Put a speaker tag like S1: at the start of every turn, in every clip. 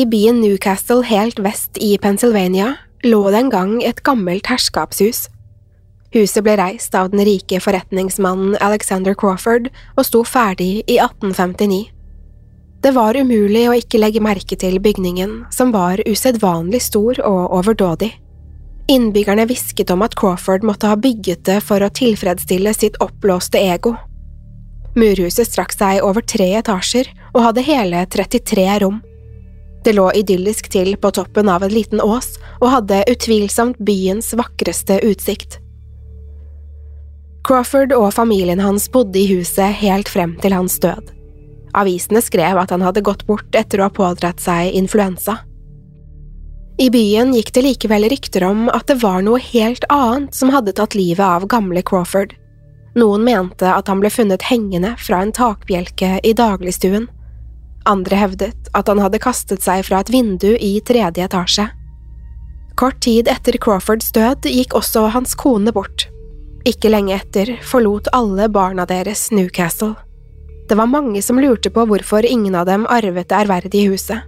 S1: I byen Newcastle helt vest i Pennsylvania lå det en gang et gammelt herskapshus. Huset ble reist av den rike forretningsmannen Alexander Crawford og sto ferdig i 1859. Det var umulig å ikke legge merke til bygningen, som var usedvanlig stor og overdådig. Innbyggerne hvisket om at Crawford måtte ha bygget det for å tilfredsstille sitt oppblåste ego. Murhuset strakk seg over tre etasjer og hadde hele 33 rom. Det lå idyllisk til på toppen av en liten ås og hadde utvilsomt byens vakreste utsikt. Crawford og familien hans bodde i huset helt frem til hans død. Avisene skrev at han hadde gått bort etter å ha pådratt seg influensa. I byen gikk det likevel rykter om at det var noe helt annet som hadde tatt livet av gamle Crawford. Noen mente at han ble funnet hengende fra en takbjelke i dagligstuen. Andre hevdet at han hadde kastet seg fra et vindu i tredje etasje. Kort tid etter Crawfords død gikk også hans kone bort. Ikke lenge etter forlot alle barna deres Newcastle. Det var mange som lurte på hvorfor ingen av dem arvet det ærverdige huset.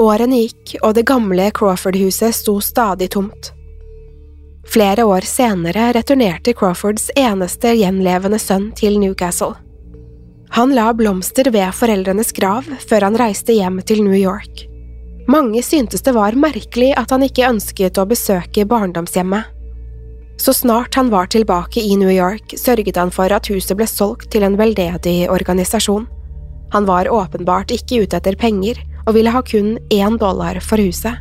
S1: Årene gikk, og det gamle Crawford-huset sto stadig tomt. Flere år senere returnerte Crawfords eneste gjenlevende sønn til Newcastle. Han la blomster ved foreldrenes grav før han reiste hjem til New York. Mange syntes det var merkelig at han ikke ønsket å besøke barndomshjemmet. Så snart han var tilbake i New York, sørget han for at huset ble solgt til en veldedig organisasjon. Han var åpenbart ikke ute etter penger og ville ha kun én dollar for huset.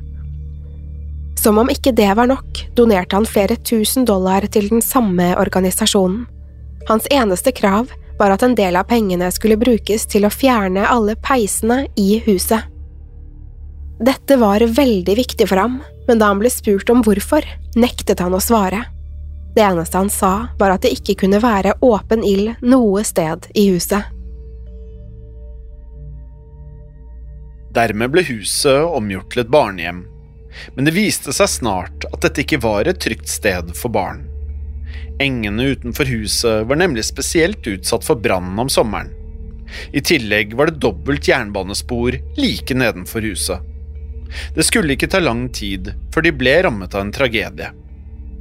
S1: Som om ikke det var nok, donerte han flere tusen dollar til den samme organisasjonen. Hans eneste krav var at en del av pengene skulle brukes til å fjerne alle peisene i huset. Dette var veldig viktig for ham, men da han ble spurt om hvorfor, nektet han å svare. Det eneste han sa, var at det ikke kunne være åpen ild noe sted i huset.
S2: Dermed ble huset omgjort til et barnehjem, men det viste seg snart at dette ikke var et trygt sted for barn. Engene utenfor huset var nemlig spesielt utsatt for brann om sommeren. I tillegg var det dobbelt jernbanespor like nedenfor huset. Det skulle ikke ta lang tid før de ble rammet av en tragedie.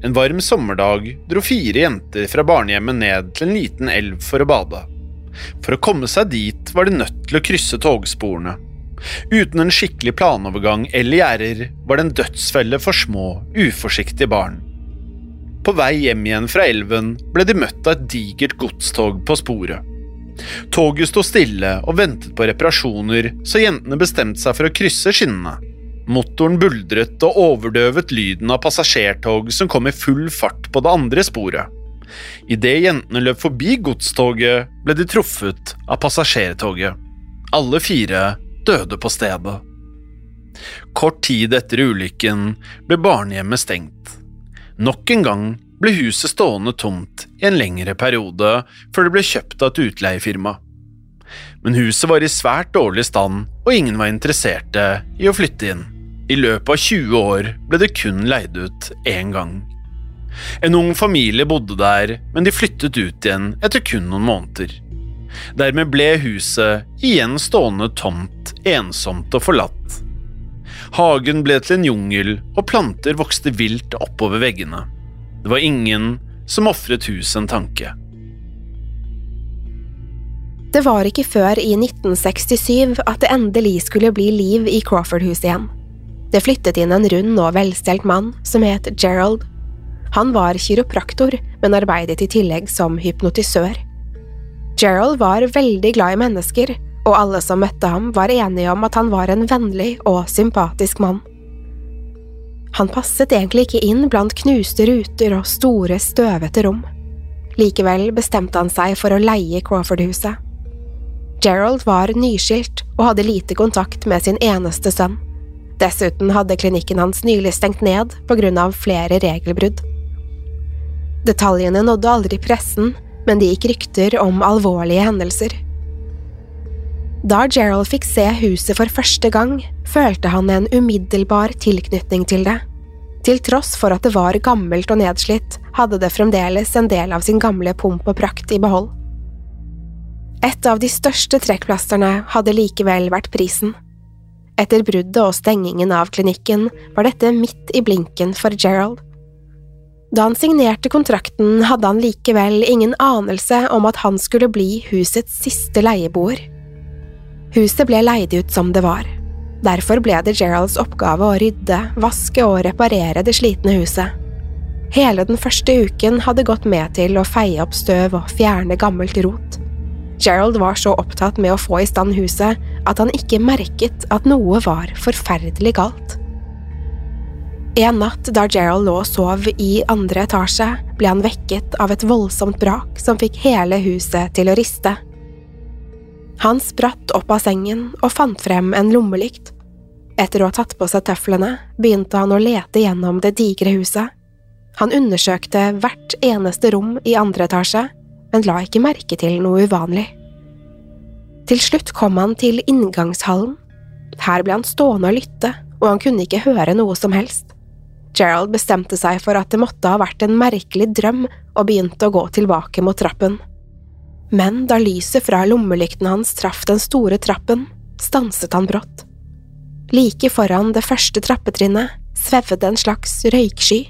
S2: En varm sommerdag dro fire jenter fra barnehjemmet ned til en liten elv for å bade. For å komme seg dit var de nødt til å krysse togsporene. Uten en skikkelig planovergang eller gjerder var det en dødsfelle for små, uforsiktige barn. På vei hjem igjen fra elven ble de møtt av et digert godstog på sporet. Toget sto stille og ventet på reparasjoner, så jentene bestemte seg for å krysse skinnene. Motoren buldret og overdøvet lyden av passasjertog som kom i full fart på det andre sporet. Idet jentene løp forbi godstoget, ble de truffet av passasjertoget. Alle fire døde på stedet. Kort tid etter ulykken ble barnehjemmet stengt. Nok en gang ble huset stående tomt i en lengre periode før det ble kjøpt av et utleiefirma. Men huset var i svært dårlig stand, og ingen var interesserte i å flytte inn. I løpet av 20 år ble det kun leid ut én gang. En ung familie bodde der, men de flyttet ut igjen etter kun noen måneder. Dermed ble huset igjen stående tomt, ensomt og forlatt. Hagen ble til en jungel, og planter vokste vilt oppover veggene. Det var ingen som ofret huset en tanke.
S1: Det var ikke før i 1967 at det endelig skulle bli liv i Crawford-huset igjen. Det flyttet inn en rund og velstelt mann som het Gerald. Han var kiropraktor, men arbeidet i tillegg som hypnotisør. Gerald var veldig glad i mennesker, og alle som møtte ham, var enige om at han var en vennlig og sympatisk mann. Han passet egentlig ikke inn blant knuste ruter og store, støvete rom. Likevel bestemte han seg for å leie Crawford-huset. Gerald var nyskilt og hadde lite kontakt med sin eneste sønn. Dessuten hadde klinikken hans nylig stengt ned på grunn av flere regelbrudd. Detaljene nådde aldri pressen, men det gikk rykter om alvorlige hendelser. Da Gerald fikk se huset for første gang, følte han en umiddelbar tilknytning til det. Til tross for at det var gammelt og nedslitt, hadde det fremdeles en del av sin gamle pomp og prakt i behold. Et av de største trekkplasterne hadde likevel vært prisen. Etter bruddet og stengingen av klinikken var dette midt i blinken for Gerald. Da han signerte kontrakten, hadde han likevel ingen anelse om at han skulle bli husets siste leieboer. Huset ble leid ut som det var. Derfor ble det Geralds oppgave å rydde, vaske og reparere det slitne huset. Hele den første uken hadde gått med til å feie opp støv og fjerne gammelt rot. Gerald var så opptatt med å få i stand huset at han ikke merket at noe var forferdelig galt. En natt da Gerald lå og sov i andre etasje, ble han vekket av et voldsomt brak som fikk hele huset til å riste. Han spratt opp av sengen og fant frem en lommelykt. Etter å ha tatt på seg tøflene begynte han å lete gjennom det digre huset. Han undersøkte hvert eneste rom i andre etasje, men la ikke merke til noe uvanlig. Til slutt kom han til inngangshallen. Her ble han stående og lytte, og han kunne ikke høre noe som helst. Gerald bestemte seg for at det måtte ha vært en merkelig drøm, og begynte å gå tilbake mot trappen. Men da lyset fra lommelykten hans traff den store trappen, stanset han brått. Like foran det første trappetrinnet svevde en slags røyksky.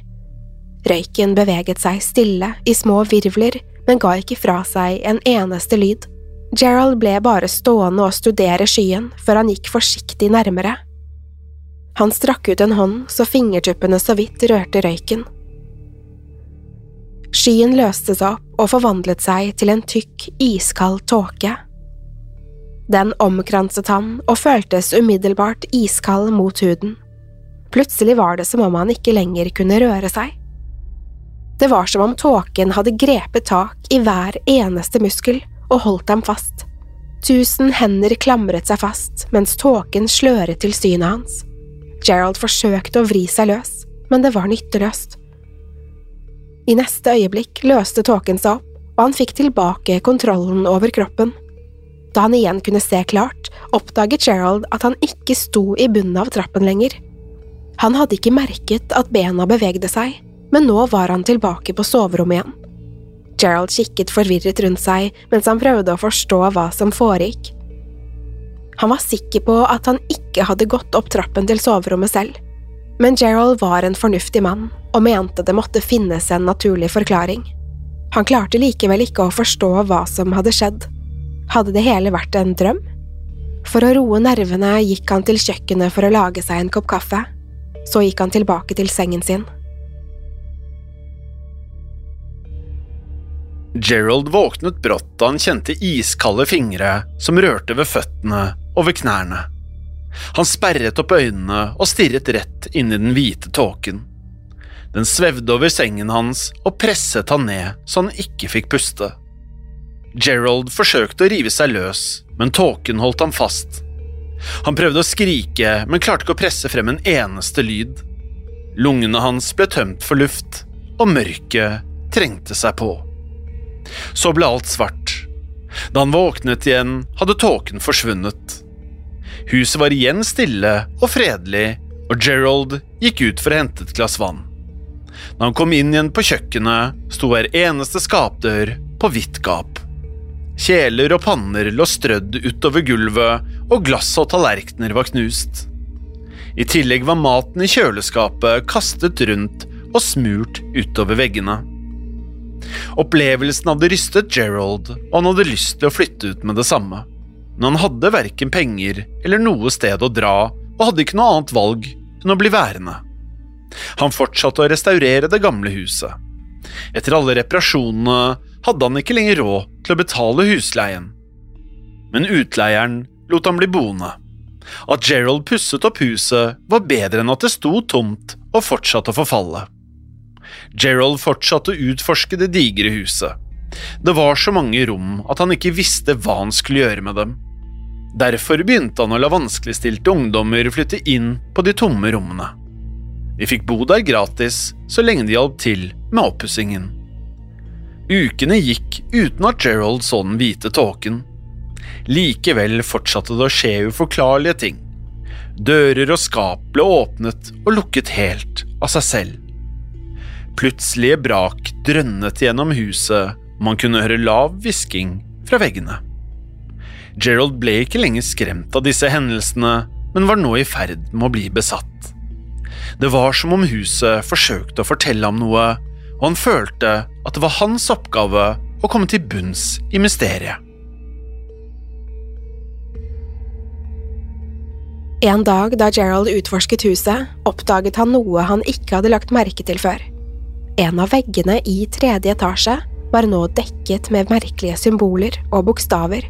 S1: Røyken beveget seg stille i små virvler men ga ikke fra seg en eneste lyd. Gerald ble bare stående og studere skyen før han gikk forsiktig nærmere. Han strakk ut en hånd så fingertuppene så vidt rørte røyken. Skyen løste seg opp og forvandlet seg til en tykk, iskald tåke. Den omkranset han og føltes umiddelbart iskald mot huden. Plutselig var det som om han ikke lenger kunne røre seg. Det var som om tåken hadde grepet tak i hver eneste muskel og holdt dem fast. Tusen hender klamret seg fast mens tåken sløret til synet hans. Gerald forsøkte å vri seg løs, men det var nytteløst. I neste øyeblikk løste tåken seg opp, og han fikk tilbake kontrollen over kroppen. Da han igjen kunne se klart, oppdaget Gerald at han ikke sto i bunnen av trappen lenger. Han hadde ikke merket at bena bevegde seg, men nå var han tilbake på soverommet igjen. Gerald kikket forvirret rundt seg mens han prøvde å forstå hva som foregikk. Han var sikker på at han ikke hadde gått opp trappen til soverommet selv, men Gerald var en fornuftig mann og mente det måtte finnes en naturlig forklaring. Han klarte likevel ikke å forstå hva som hadde skjedd. Hadde det hele vært en drøm? For å roe nervene gikk han til kjøkkenet for å lage seg en kopp kaffe. Så gikk han tilbake til sengen sin.
S2: Gerald våknet brått da han kjente iskalde fingre som rørte ved føttene og ved knærne. Han sperret opp øynene og stirret rett inn i den hvite tåken. Den svevde over sengen hans og presset han ned så han ikke fikk puste. Gerald forsøkte å rive seg løs, men tåken holdt ham fast. Han prøvde å skrike, men klarte ikke å presse frem en eneste lyd. Lungene hans ble tømt for luft, og mørket trengte seg på. Så ble alt svart. Da han våknet igjen, hadde tåken forsvunnet. Huset var igjen stille og fredelig, og Gerald gikk ut for å hente et glass vann. Da han kom inn igjen på kjøkkenet, sto hver eneste skapdør på vidt gap. Kjeler og panner lå strødd utover gulvet, og glass og tallerkener var knust. I tillegg var maten i kjøleskapet kastet rundt og smurt utover veggene. Opplevelsen hadde rystet Gerald, og han hadde lyst til å flytte ut med det samme. Men han hadde verken penger eller noe sted å dra, og hadde ikke noe annet valg enn å bli værende. Han fortsatte å restaurere det gamle huset. Etter alle reparasjonene hadde han ikke lenger råd til å betale husleien. Men utleieren lot han bli boende. At Gerald pusset opp huset, var bedre enn at det sto tomt og fortsatte å forfalle. Gerald fortsatte å utforske det digre huset. Det var så mange rom at han ikke visste hva han skulle gjøre med dem. Derfor begynte han å la vanskeligstilte ungdommer flytte inn på de tomme rommene. De fikk bo der gratis så lenge de hjalp til med oppussingen. Ukene gikk uten at Gerald så den hvite tåken. Likevel fortsatte det å skje uforklarlige ting. Dører og skap ble åpnet og lukket helt av seg selv. Plutselige brak drønnet gjennom huset, og man kunne høre lav hvisking fra veggene. Gerald ble ikke lenger skremt av disse hendelsene, men var nå i ferd med å bli besatt. Det var som om huset forsøkte å fortelle ham noe, og han følte at det var hans oppgave å komme til bunns i mysteriet.
S1: En dag da Gerald utforsket huset, oppdaget han noe han ikke hadde lagt merke til før. En av veggene i tredje etasje var nå dekket med merkelige symboler og bokstaver.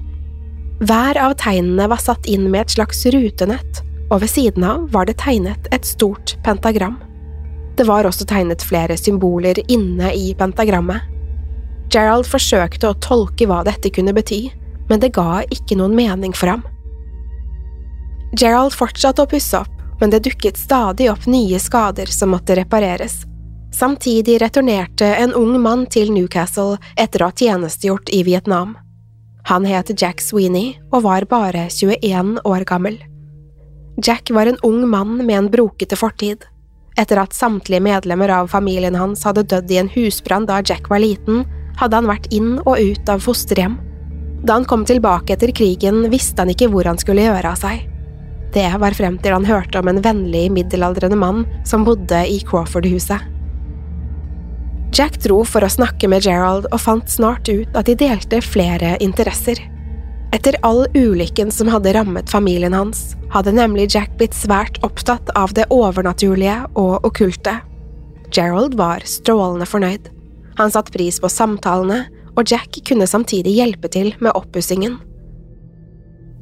S1: Hver av tegnene var satt inn med et slags rutenett, og ved siden av var det tegnet et stort pentagram. Det var også tegnet flere symboler inne i pentagrammet. Gerald forsøkte å tolke hva dette kunne bety, men det ga ikke noen mening for ham. Gerald fortsatte å pusse opp, men det dukket stadig opp nye skader som måtte repareres. Samtidig returnerte en ung mann til Newcastle etter å ha tjenestegjort i Vietnam. Han het Jack Sweeney og var bare 21 år gammel. Jack var en ung mann med en brokete fortid. Etter at samtlige medlemmer av familien hans hadde dødd i en husbrann da Jack var liten, hadde han vært inn og ut av fosterhjem. Da han kom tilbake etter krigen, visste han ikke hvor han skulle gjøre av seg. Det var frem til han hørte om en vennlig, middelaldrende mann som bodde i Crawford-huset. Jack dro for å snakke med Gerald og fant snart ut at de delte flere interesser. Etter all ulykken som hadde rammet familien hans, hadde nemlig Jack blitt svært opptatt av det overnaturlige og okkulte. Gerald var strålende fornøyd. Han satte pris på samtalene, og Jack kunne samtidig hjelpe til med oppussingen.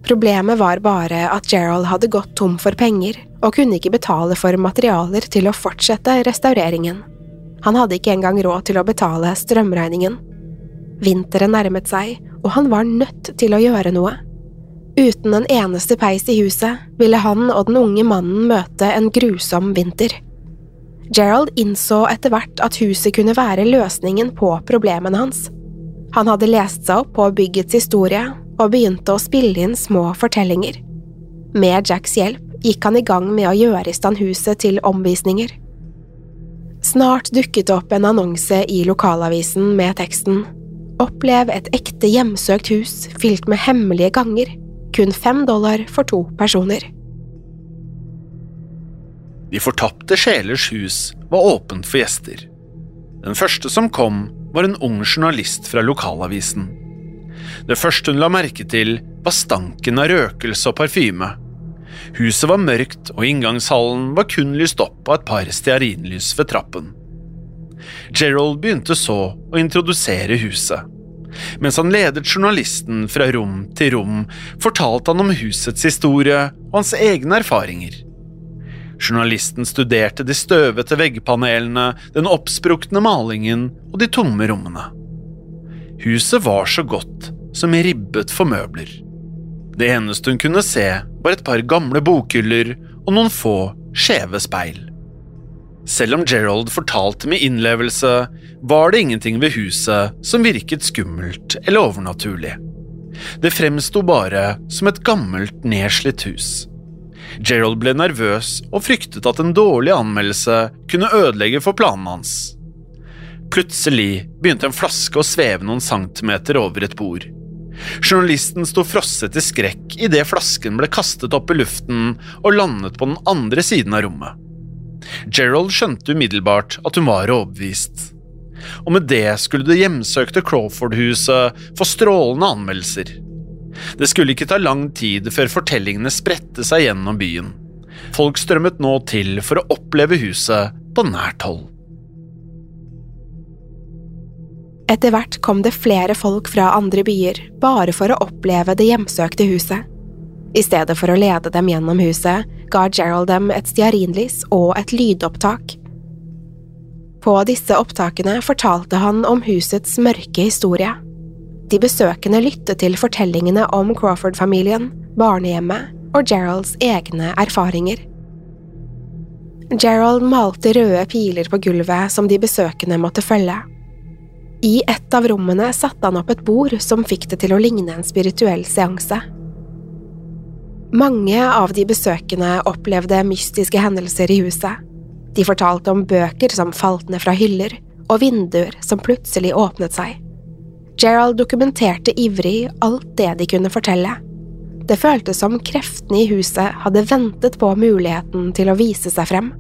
S1: Problemet var bare at Gerald hadde gått tom for penger og kunne ikke betale for materialer til å fortsette restaureringen. Han hadde ikke engang råd til å betale strømregningen. Vinteren nærmet seg, og han var nødt til å gjøre noe. Uten en eneste peis i huset ville han og den unge mannen møte en grusom vinter. Gerald innså etter hvert at huset kunne være løsningen på problemene hans. Han hadde lest seg opp på byggets historie og begynte å spille inn små fortellinger. Med Jacks hjelp gikk han i gang med å gjøre i stand huset til omvisninger. Snart dukket det opp en annonse i lokalavisen med teksten Opplev et ekte hjemsøkt hus fylt med hemmelige ganger. Kun fem dollar for to personer.
S2: De fortapte sjelers hus var åpent for gjester. Den første som kom, var en ung journalist fra lokalavisen. Det første hun la merke til, var stanken av røkelse og parfyme. Huset var mørkt, og inngangshallen var kun lyst opp av et par stearinlys ved trappen. Gerald begynte så å introdusere huset. Mens han ledet journalisten fra rom til rom, fortalte han om husets historie og hans egne erfaringer. Journalisten studerte de støvete veggpanelene, den oppsprukne malingen og de tomme rommene. Huset var så godt som ribbet for møbler. Det eneste hun kunne se, var et par gamle bokhyller og noen få skjeve speil. Selv om Gerald fortalte med innlevelse, var det ingenting ved huset som virket skummelt eller overnaturlig. Det fremsto bare som et gammelt, nedslitt hus. Gerald ble nervøs og fryktet at en dårlig anmeldelse kunne ødelegge for planene hans. Plutselig begynte en flaske å sveve noen centimeter over et bord. Journalisten sto frosset i skrekk idet flasken ble kastet opp i luften og landet på den andre siden av rommet. Gerald skjønte umiddelbart at hun var overbevist. Og med det skulle det hjemsøkte Crawford-huset få strålende anmeldelser. Det skulle ikke ta lang tid før fortellingene spredte seg gjennom byen. Folk strømmet nå til for å oppleve huset på nært hold.
S1: Etter hvert kom det flere folk fra andre byer bare for å oppleve det hjemsøkte huset. I stedet for å lede dem gjennom huset, ga Gerald dem et stearinlys og et lydopptak. På disse opptakene fortalte han om husets mørke historie. De besøkende lyttet til fortellingene om Crawford-familien, barnehjemmet og Geralds egne erfaringer. Gerald malte røde piler på gulvet som de besøkende måtte følge. I et av rommene satte han opp et bord som fikk det til å ligne en spirituell seanse. Mange av de besøkende opplevde mystiske hendelser i huset. De fortalte om bøker som falt ned fra hyller, og vinduer som plutselig åpnet seg. Gerald dokumenterte ivrig alt det de kunne fortelle. Det føltes som kreftene i huset hadde ventet på muligheten til å vise seg frem.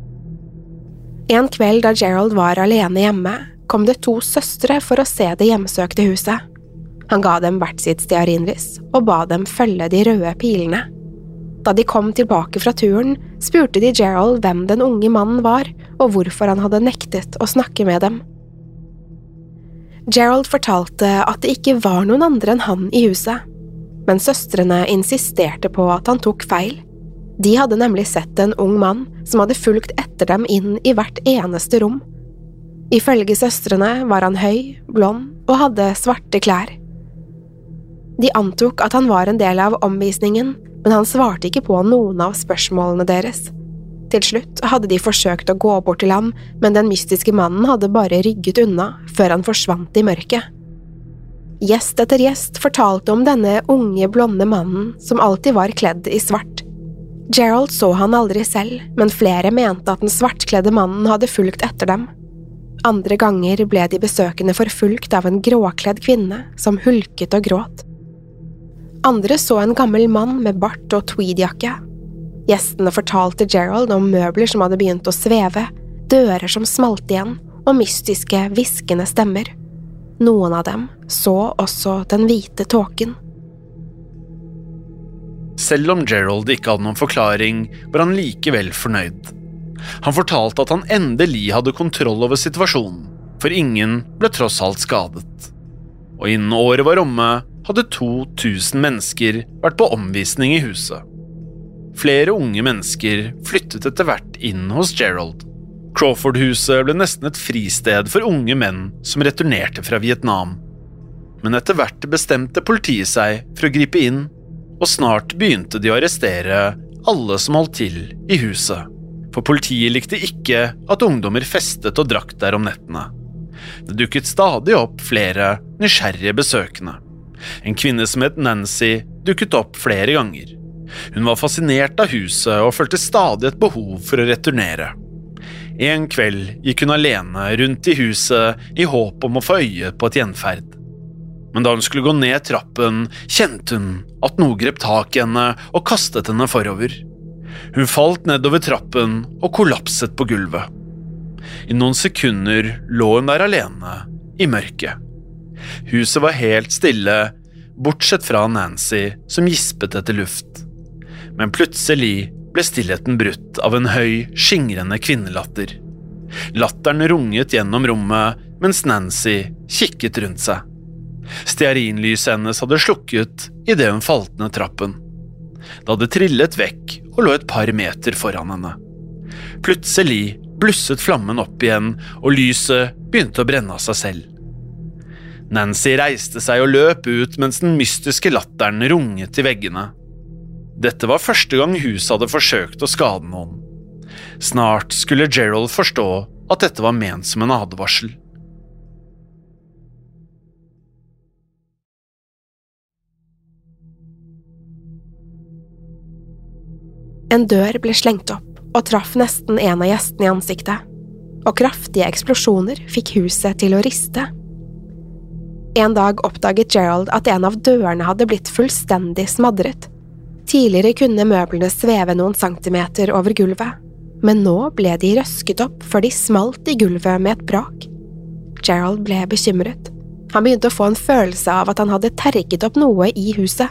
S1: En kveld da Gerald var alene hjemme, kom det to søstre for å se det hjemsøkte huset. Han ga dem hvert sitt stearinlys og ba dem følge de røde pilene. Da de kom tilbake fra turen, spurte de Gerald hvem den unge mannen var, og hvorfor han hadde nektet å snakke med dem. Gerald fortalte at det ikke var noen andre enn han i huset, men søstrene insisterte på at han tok feil. De hadde nemlig sett en ung mann som hadde fulgt etter dem inn i hvert eneste rom. Ifølge søstrene var han høy, blond og hadde svarte klær. De antok at han var en del av omvisningen, men han svarte ikke på noen av spørsmålene deres. Til slutt hadde de forsøkt å gå bort til ham, men den mystiske mannen hadde bare rygget unna før han forsvant i mørket. Gjest etter gjest fortalte om denne unge, blonde mannen som alltid var kledd i svart. Gerald så han aldri selv, men flere mente at den svartkledde mannen hadde fulgt etter dem. Andre ganger ble de besøkende forfulgt av en gråkledd kvinne som hulket og gråt. Andre så en gammel mann med bart og tweedjakke. Gjestene fortalte Gerald om møbler som hadde begynt å sveve, dører som smalt igjen og mystiske, hviskende stemmer. Noen av dem så også den hvite tåken.
S2: Selv om Gerald ikke hadde noen forklaring, var han likevel fornøyd. Han fortalte at han endelig hadde kontroll over situasjonen, for ingen ble tross alt skadet. Og innen året var omme, hadde 2000 mennesker vært på omvisning i huset. Flere unge mennesker flyttet etter hvert inn hos Gerald. Crawford-huset ble nesten et fristed for unge menn som returnerte fra Vietnam. Men etter hvert bestemte politiet seg for å gripe inn, og snart begynte de å arrestere alle som holdt til i huset for politiet likte ikke at ungdommer festet og drakk der om nettene. Det dukket stadig opp flere nysgjerrige besøkende. En kvinne som het Nancy, dukket opp flere ganger. Hun var fascinert av huset og følte stadig et behov for å returnere. En kveld gikk hun alene rundt i huset i håp om å få øye på et gjenferd. Men da hun skulle gå ned trappen, kjente hun at noe grep tak i henne og kastet henne forover. Hun falt nedover trappen og kollapset på gulvet. I noen sekunder lå hun der alene, i mørket. Huset var helt stille, bortsett fra Nancy, som gispet etter luft. Men plutselig ble stillheten brutt av en høy, skingrende kvinnelatter. Latteren runget gjennom rommet mens Nancy kikket rundt seg. Stearinlyset hennes hadde slukket idet hun falt ned trappen. Det hadde trillet vekk og lå et par meter foran henne. Plutselig blusset flammen opp igjen, og lyset begynte å brenne av seg selv. Nancy reiste seg og løp ut mens den mystiske latteren runget i veggene. Dette var første gang huset hadde forsøkt å skade noen. Snart skulle Gerald forstå at dette var ment som en advarsel.
S1: En dør ble slengt opp og traff nesten en av gjestene i ansiktet, og kraftige eksplosjoner fikk huset til å riste. En dag oppdaget Gerald at en av dørene hadde blitt fullstendig smadret. Tidligere kunne møblene sveve noen centimeter over gulvet, men nå ble de røsket opp før de smalt i gulvet med et brak. Gerald ble bekymret. Han begynte å få en følelse av at han hadde terget opp noe i huset.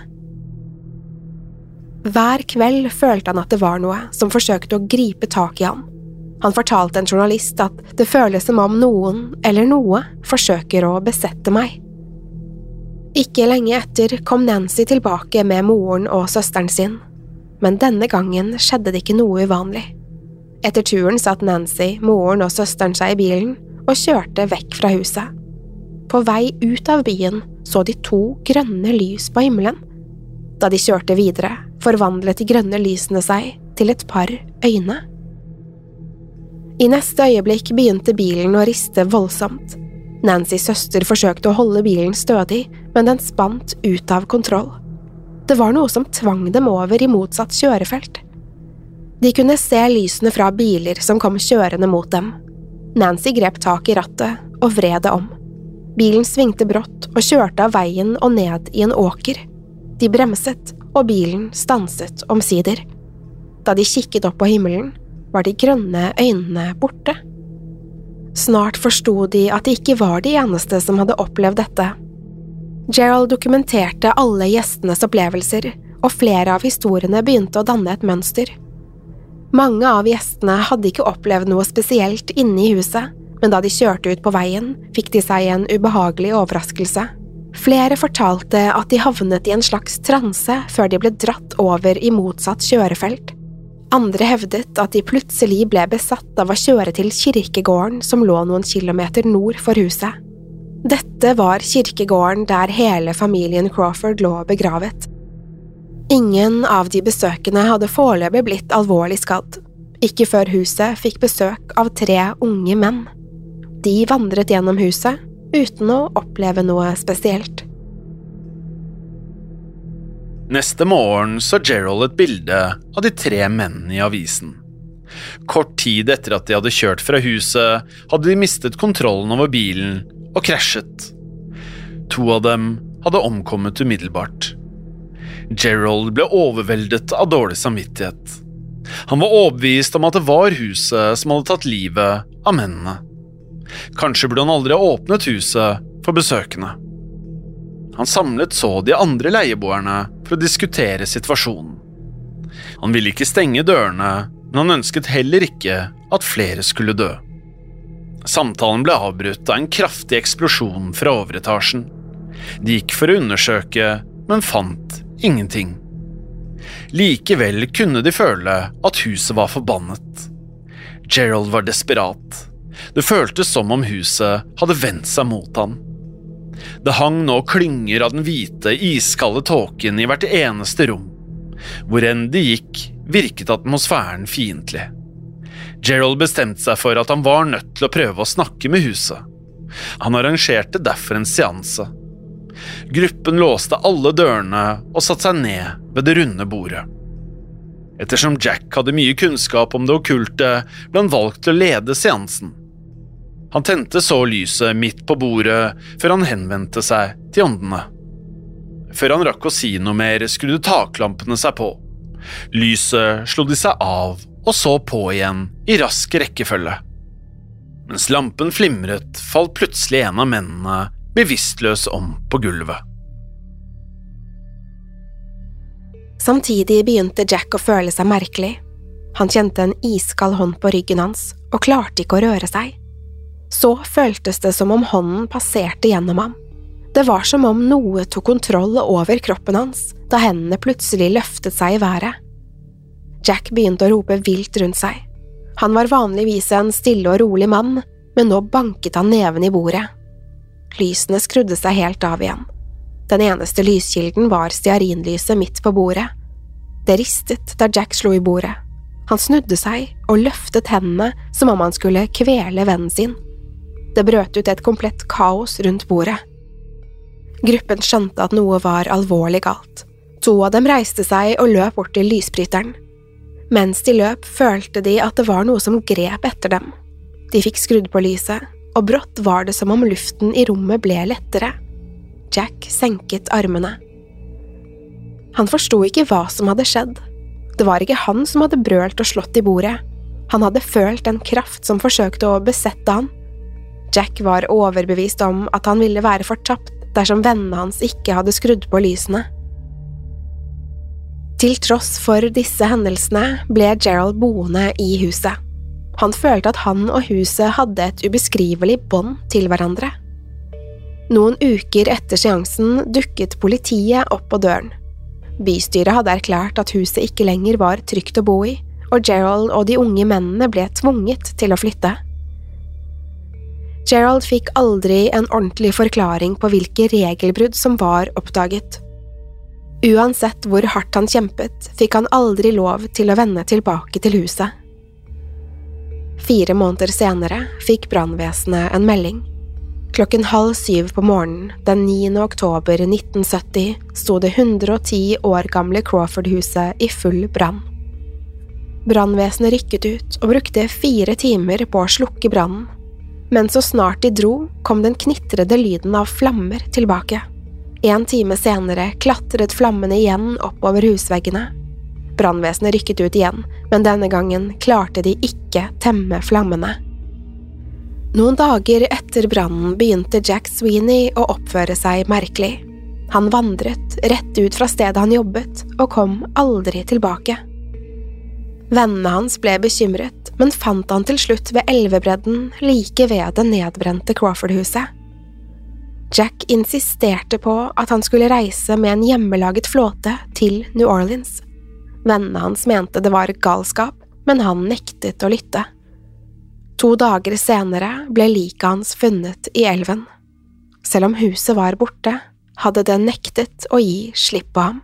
S1: Hver kveld følte han at det var noe som forsøkte å gripe tak i ham. Han fortalte en journalist at det føles som om noen eller noe forsøker å besette meg. Ikke lenge etter kom Nancy tilbake med moren og søsteren sin, men denne gangen skjedde det ikke noe uvanlig. Etter turen satt Nancy, moren og søsteren seg i bilen og kjørte vekk fra huset. På vei ut av byen så de to grønne lys på himmelen. Da de kjørte videre, forvandlet de grønne lysene seg til et par øyne. I neste øyeblikk begynte bilen å riste voldsomt. Nancys søster forsøkte å holde bilen stødig, men den spant ut av kontroll. Det var noe som tvang dem over i motsatt kjørefelt. De kunne se lysene fra biler som kom kjørende mot dem. Nancy grep tak i rattet og vred det om. Bilen svingte brått og kjørte av veien og ned i en åker. De bremset, og bilen stanset omsider. Da de kikket opp på himmelen, var de grønne øynene borte. Snart forsto de at de ikke var de eneste som hadde opplevd dette. Gerald dokumenterte alle gjestenes opplevelser, og flere av historiene begynte å danne et mønster. Mange av gjestene hadde ikke opplevd noe spesielt inne i huset, men da de kjørte ut på veien, fikk de seg en ubehagelig overraskelse. Flere fortalte at de havnet i en slags transe før de ble dratt over i motsatt kjørefelt. Andre hevdet at de plutselig ble besatt av å kjøre til kirkegården som lå noen kilometer nord for huset. Dette var kirkegården der hele familien Crawford lå begravet. Ingen av de besøkende hadde foreløpig blitt alvorlig skadd, ikke før huset fikk besøk av tre unge menn. De vandret gjennom huset uten å oppleve noe spesielt.
S2: Neste morgen så Gerald et bilde av de tre mennene i avisen. Kort tid etter at de hadde kjørt fra huset, hadde de mistet kontrollen over bilen og krasjet. To av dem hadde omkommet umiddelbart. Gerald ble overveldet av dårlig samvittighet. Han var overbevist om at det var huset som hadde tatt livet av mennene. Kanskje burde han aldri ha åpnet huset for besøkende. Han samlet så de andre leieboerne for å diskutere situasjonen. Han ville ikke stenge dørene, men han ønsket heller ikke at flere skulle dø. Samtalen ble avbrutt av en kraftig eksplosjon fra overetasjen. De gikk for å undersøke, men fant ingenting. Likevel kunne de føle at huset var forbannet. Gerald var desperat. Det føltes som om huset hadde vendt seg mot han. Det hang nå klynger av den hvite, iskalde tåken i hvert eneste rom. Hvor enn de gikk, virket atmosfæren fiendtlig. Gerald bestemte seg for at han var nødt til å prøve å snakke med huset. Han arrangerte derfor en seanse. Gruppen låste alle dørene og satte seg ned ved det runde bordet. Ettersom Jack hadde mye kunnskap om det okkulte, ble han valgt til å lede seansen. Han tente så lyset midt på bordet før han henvendte seg til åndene. Før han rakk å si noe mer, skrudde taklampene seg på. Lyset slo de seg av og så på igjen i rask rekkefølge. Mens lampen flimret, falt plutselig en av mennene bevisstløs om på gulvet.
S1: Samtidig begynte Jack å føle seg merkelig. Han kjente en iskald hånd på ryggen hans og klarte ikke å røre seg. Så føltes det som om hånden passerte gjennom ham. Det var som om noe tok kontroll over kroppen hans da hendene plutselig løftet seg i været. Jack begynte å rope vilt rundt seg. Han var vanligvis en stille og rolig mann, men nå banket han neven i bordet. Lysene skrudde seg helt av igjen. Den eneste lyskilden var stearinlyset midt på bordet. Det ristet da Jack slo i bordet. Han snudde seg og løftet hendene som om han skulle kvele vennen sin. Det brøt ut et komplett kaos rundt bordet. Gruppen skjønte at noe var alvorlig galt. To av dem reiste seg og løp bort til lysbryteren. Mens de løp, følte de at det var noe som grep etter dem. De fikk skrudd på lyset, og brått var det som om luften i rommet ble lettere. Jack senket armene. Han forsto ikke hva som hadde skjedd. Det var ikke han som hadde brølt og slått i bordet. Han hadde følt en kraft som forsøkte å besette han. Jack var overbevist om at han ville være fortapt dersom vennene hans ikke hadde skrudd på lysene. Til tross for disse hendelsene ble Gerald boende i huset. Han følte at han og huset hadde et ubeskrivelig bånd til hverandre. Noen uker etter seansen dukket politiet opp på døren. Bystyret hadde erklært at huset ikke lenger var trygt å bo i, og Gerald og de unge mennene ble tvunget til å flytte. Gerald fikk aldri en ordentlig forklaring på hvilke regelbrudd som var oppdaget. Uansett hvor hardt han kjempet, fikk han aldri lov til å vende tilbake til huset. Fire måneder senere fikk brannvesenet en melding. Klokken halv syv på morgenen den 9. oktober 1970 sto det 110 år gamle Crawford-huset i full brann. Brannvesenet rykket ut og brukte fire timer på å slukke brannen men så snart de dro, kom den knitrede lyden av flammer tilbake. En time senere klatret flammene igjen oppover husveggene. Brannvesenet rykket ut igjen, men denne gangen klarte de ikke temme flammene. Noen dager etter brannen begynte Jack Sweeney å oppføre seg merkelig. Han vandret rett ut fra stedet han jobbet, og kom aldri tilbake. Vennene hans ble bekymret, men fant han til slutt ved elvebredden like ved det nedbrente Crawford-huset. Jack insisterte på at han skulle reise med en hjemmelaget flåte til New Orleans. Vennene hans mente det var galskap, men han nektet å lytte. To dager senere ble liket hans funnet i elven. Selv om huset var borte, hadde det nektet å gi slipp på ham.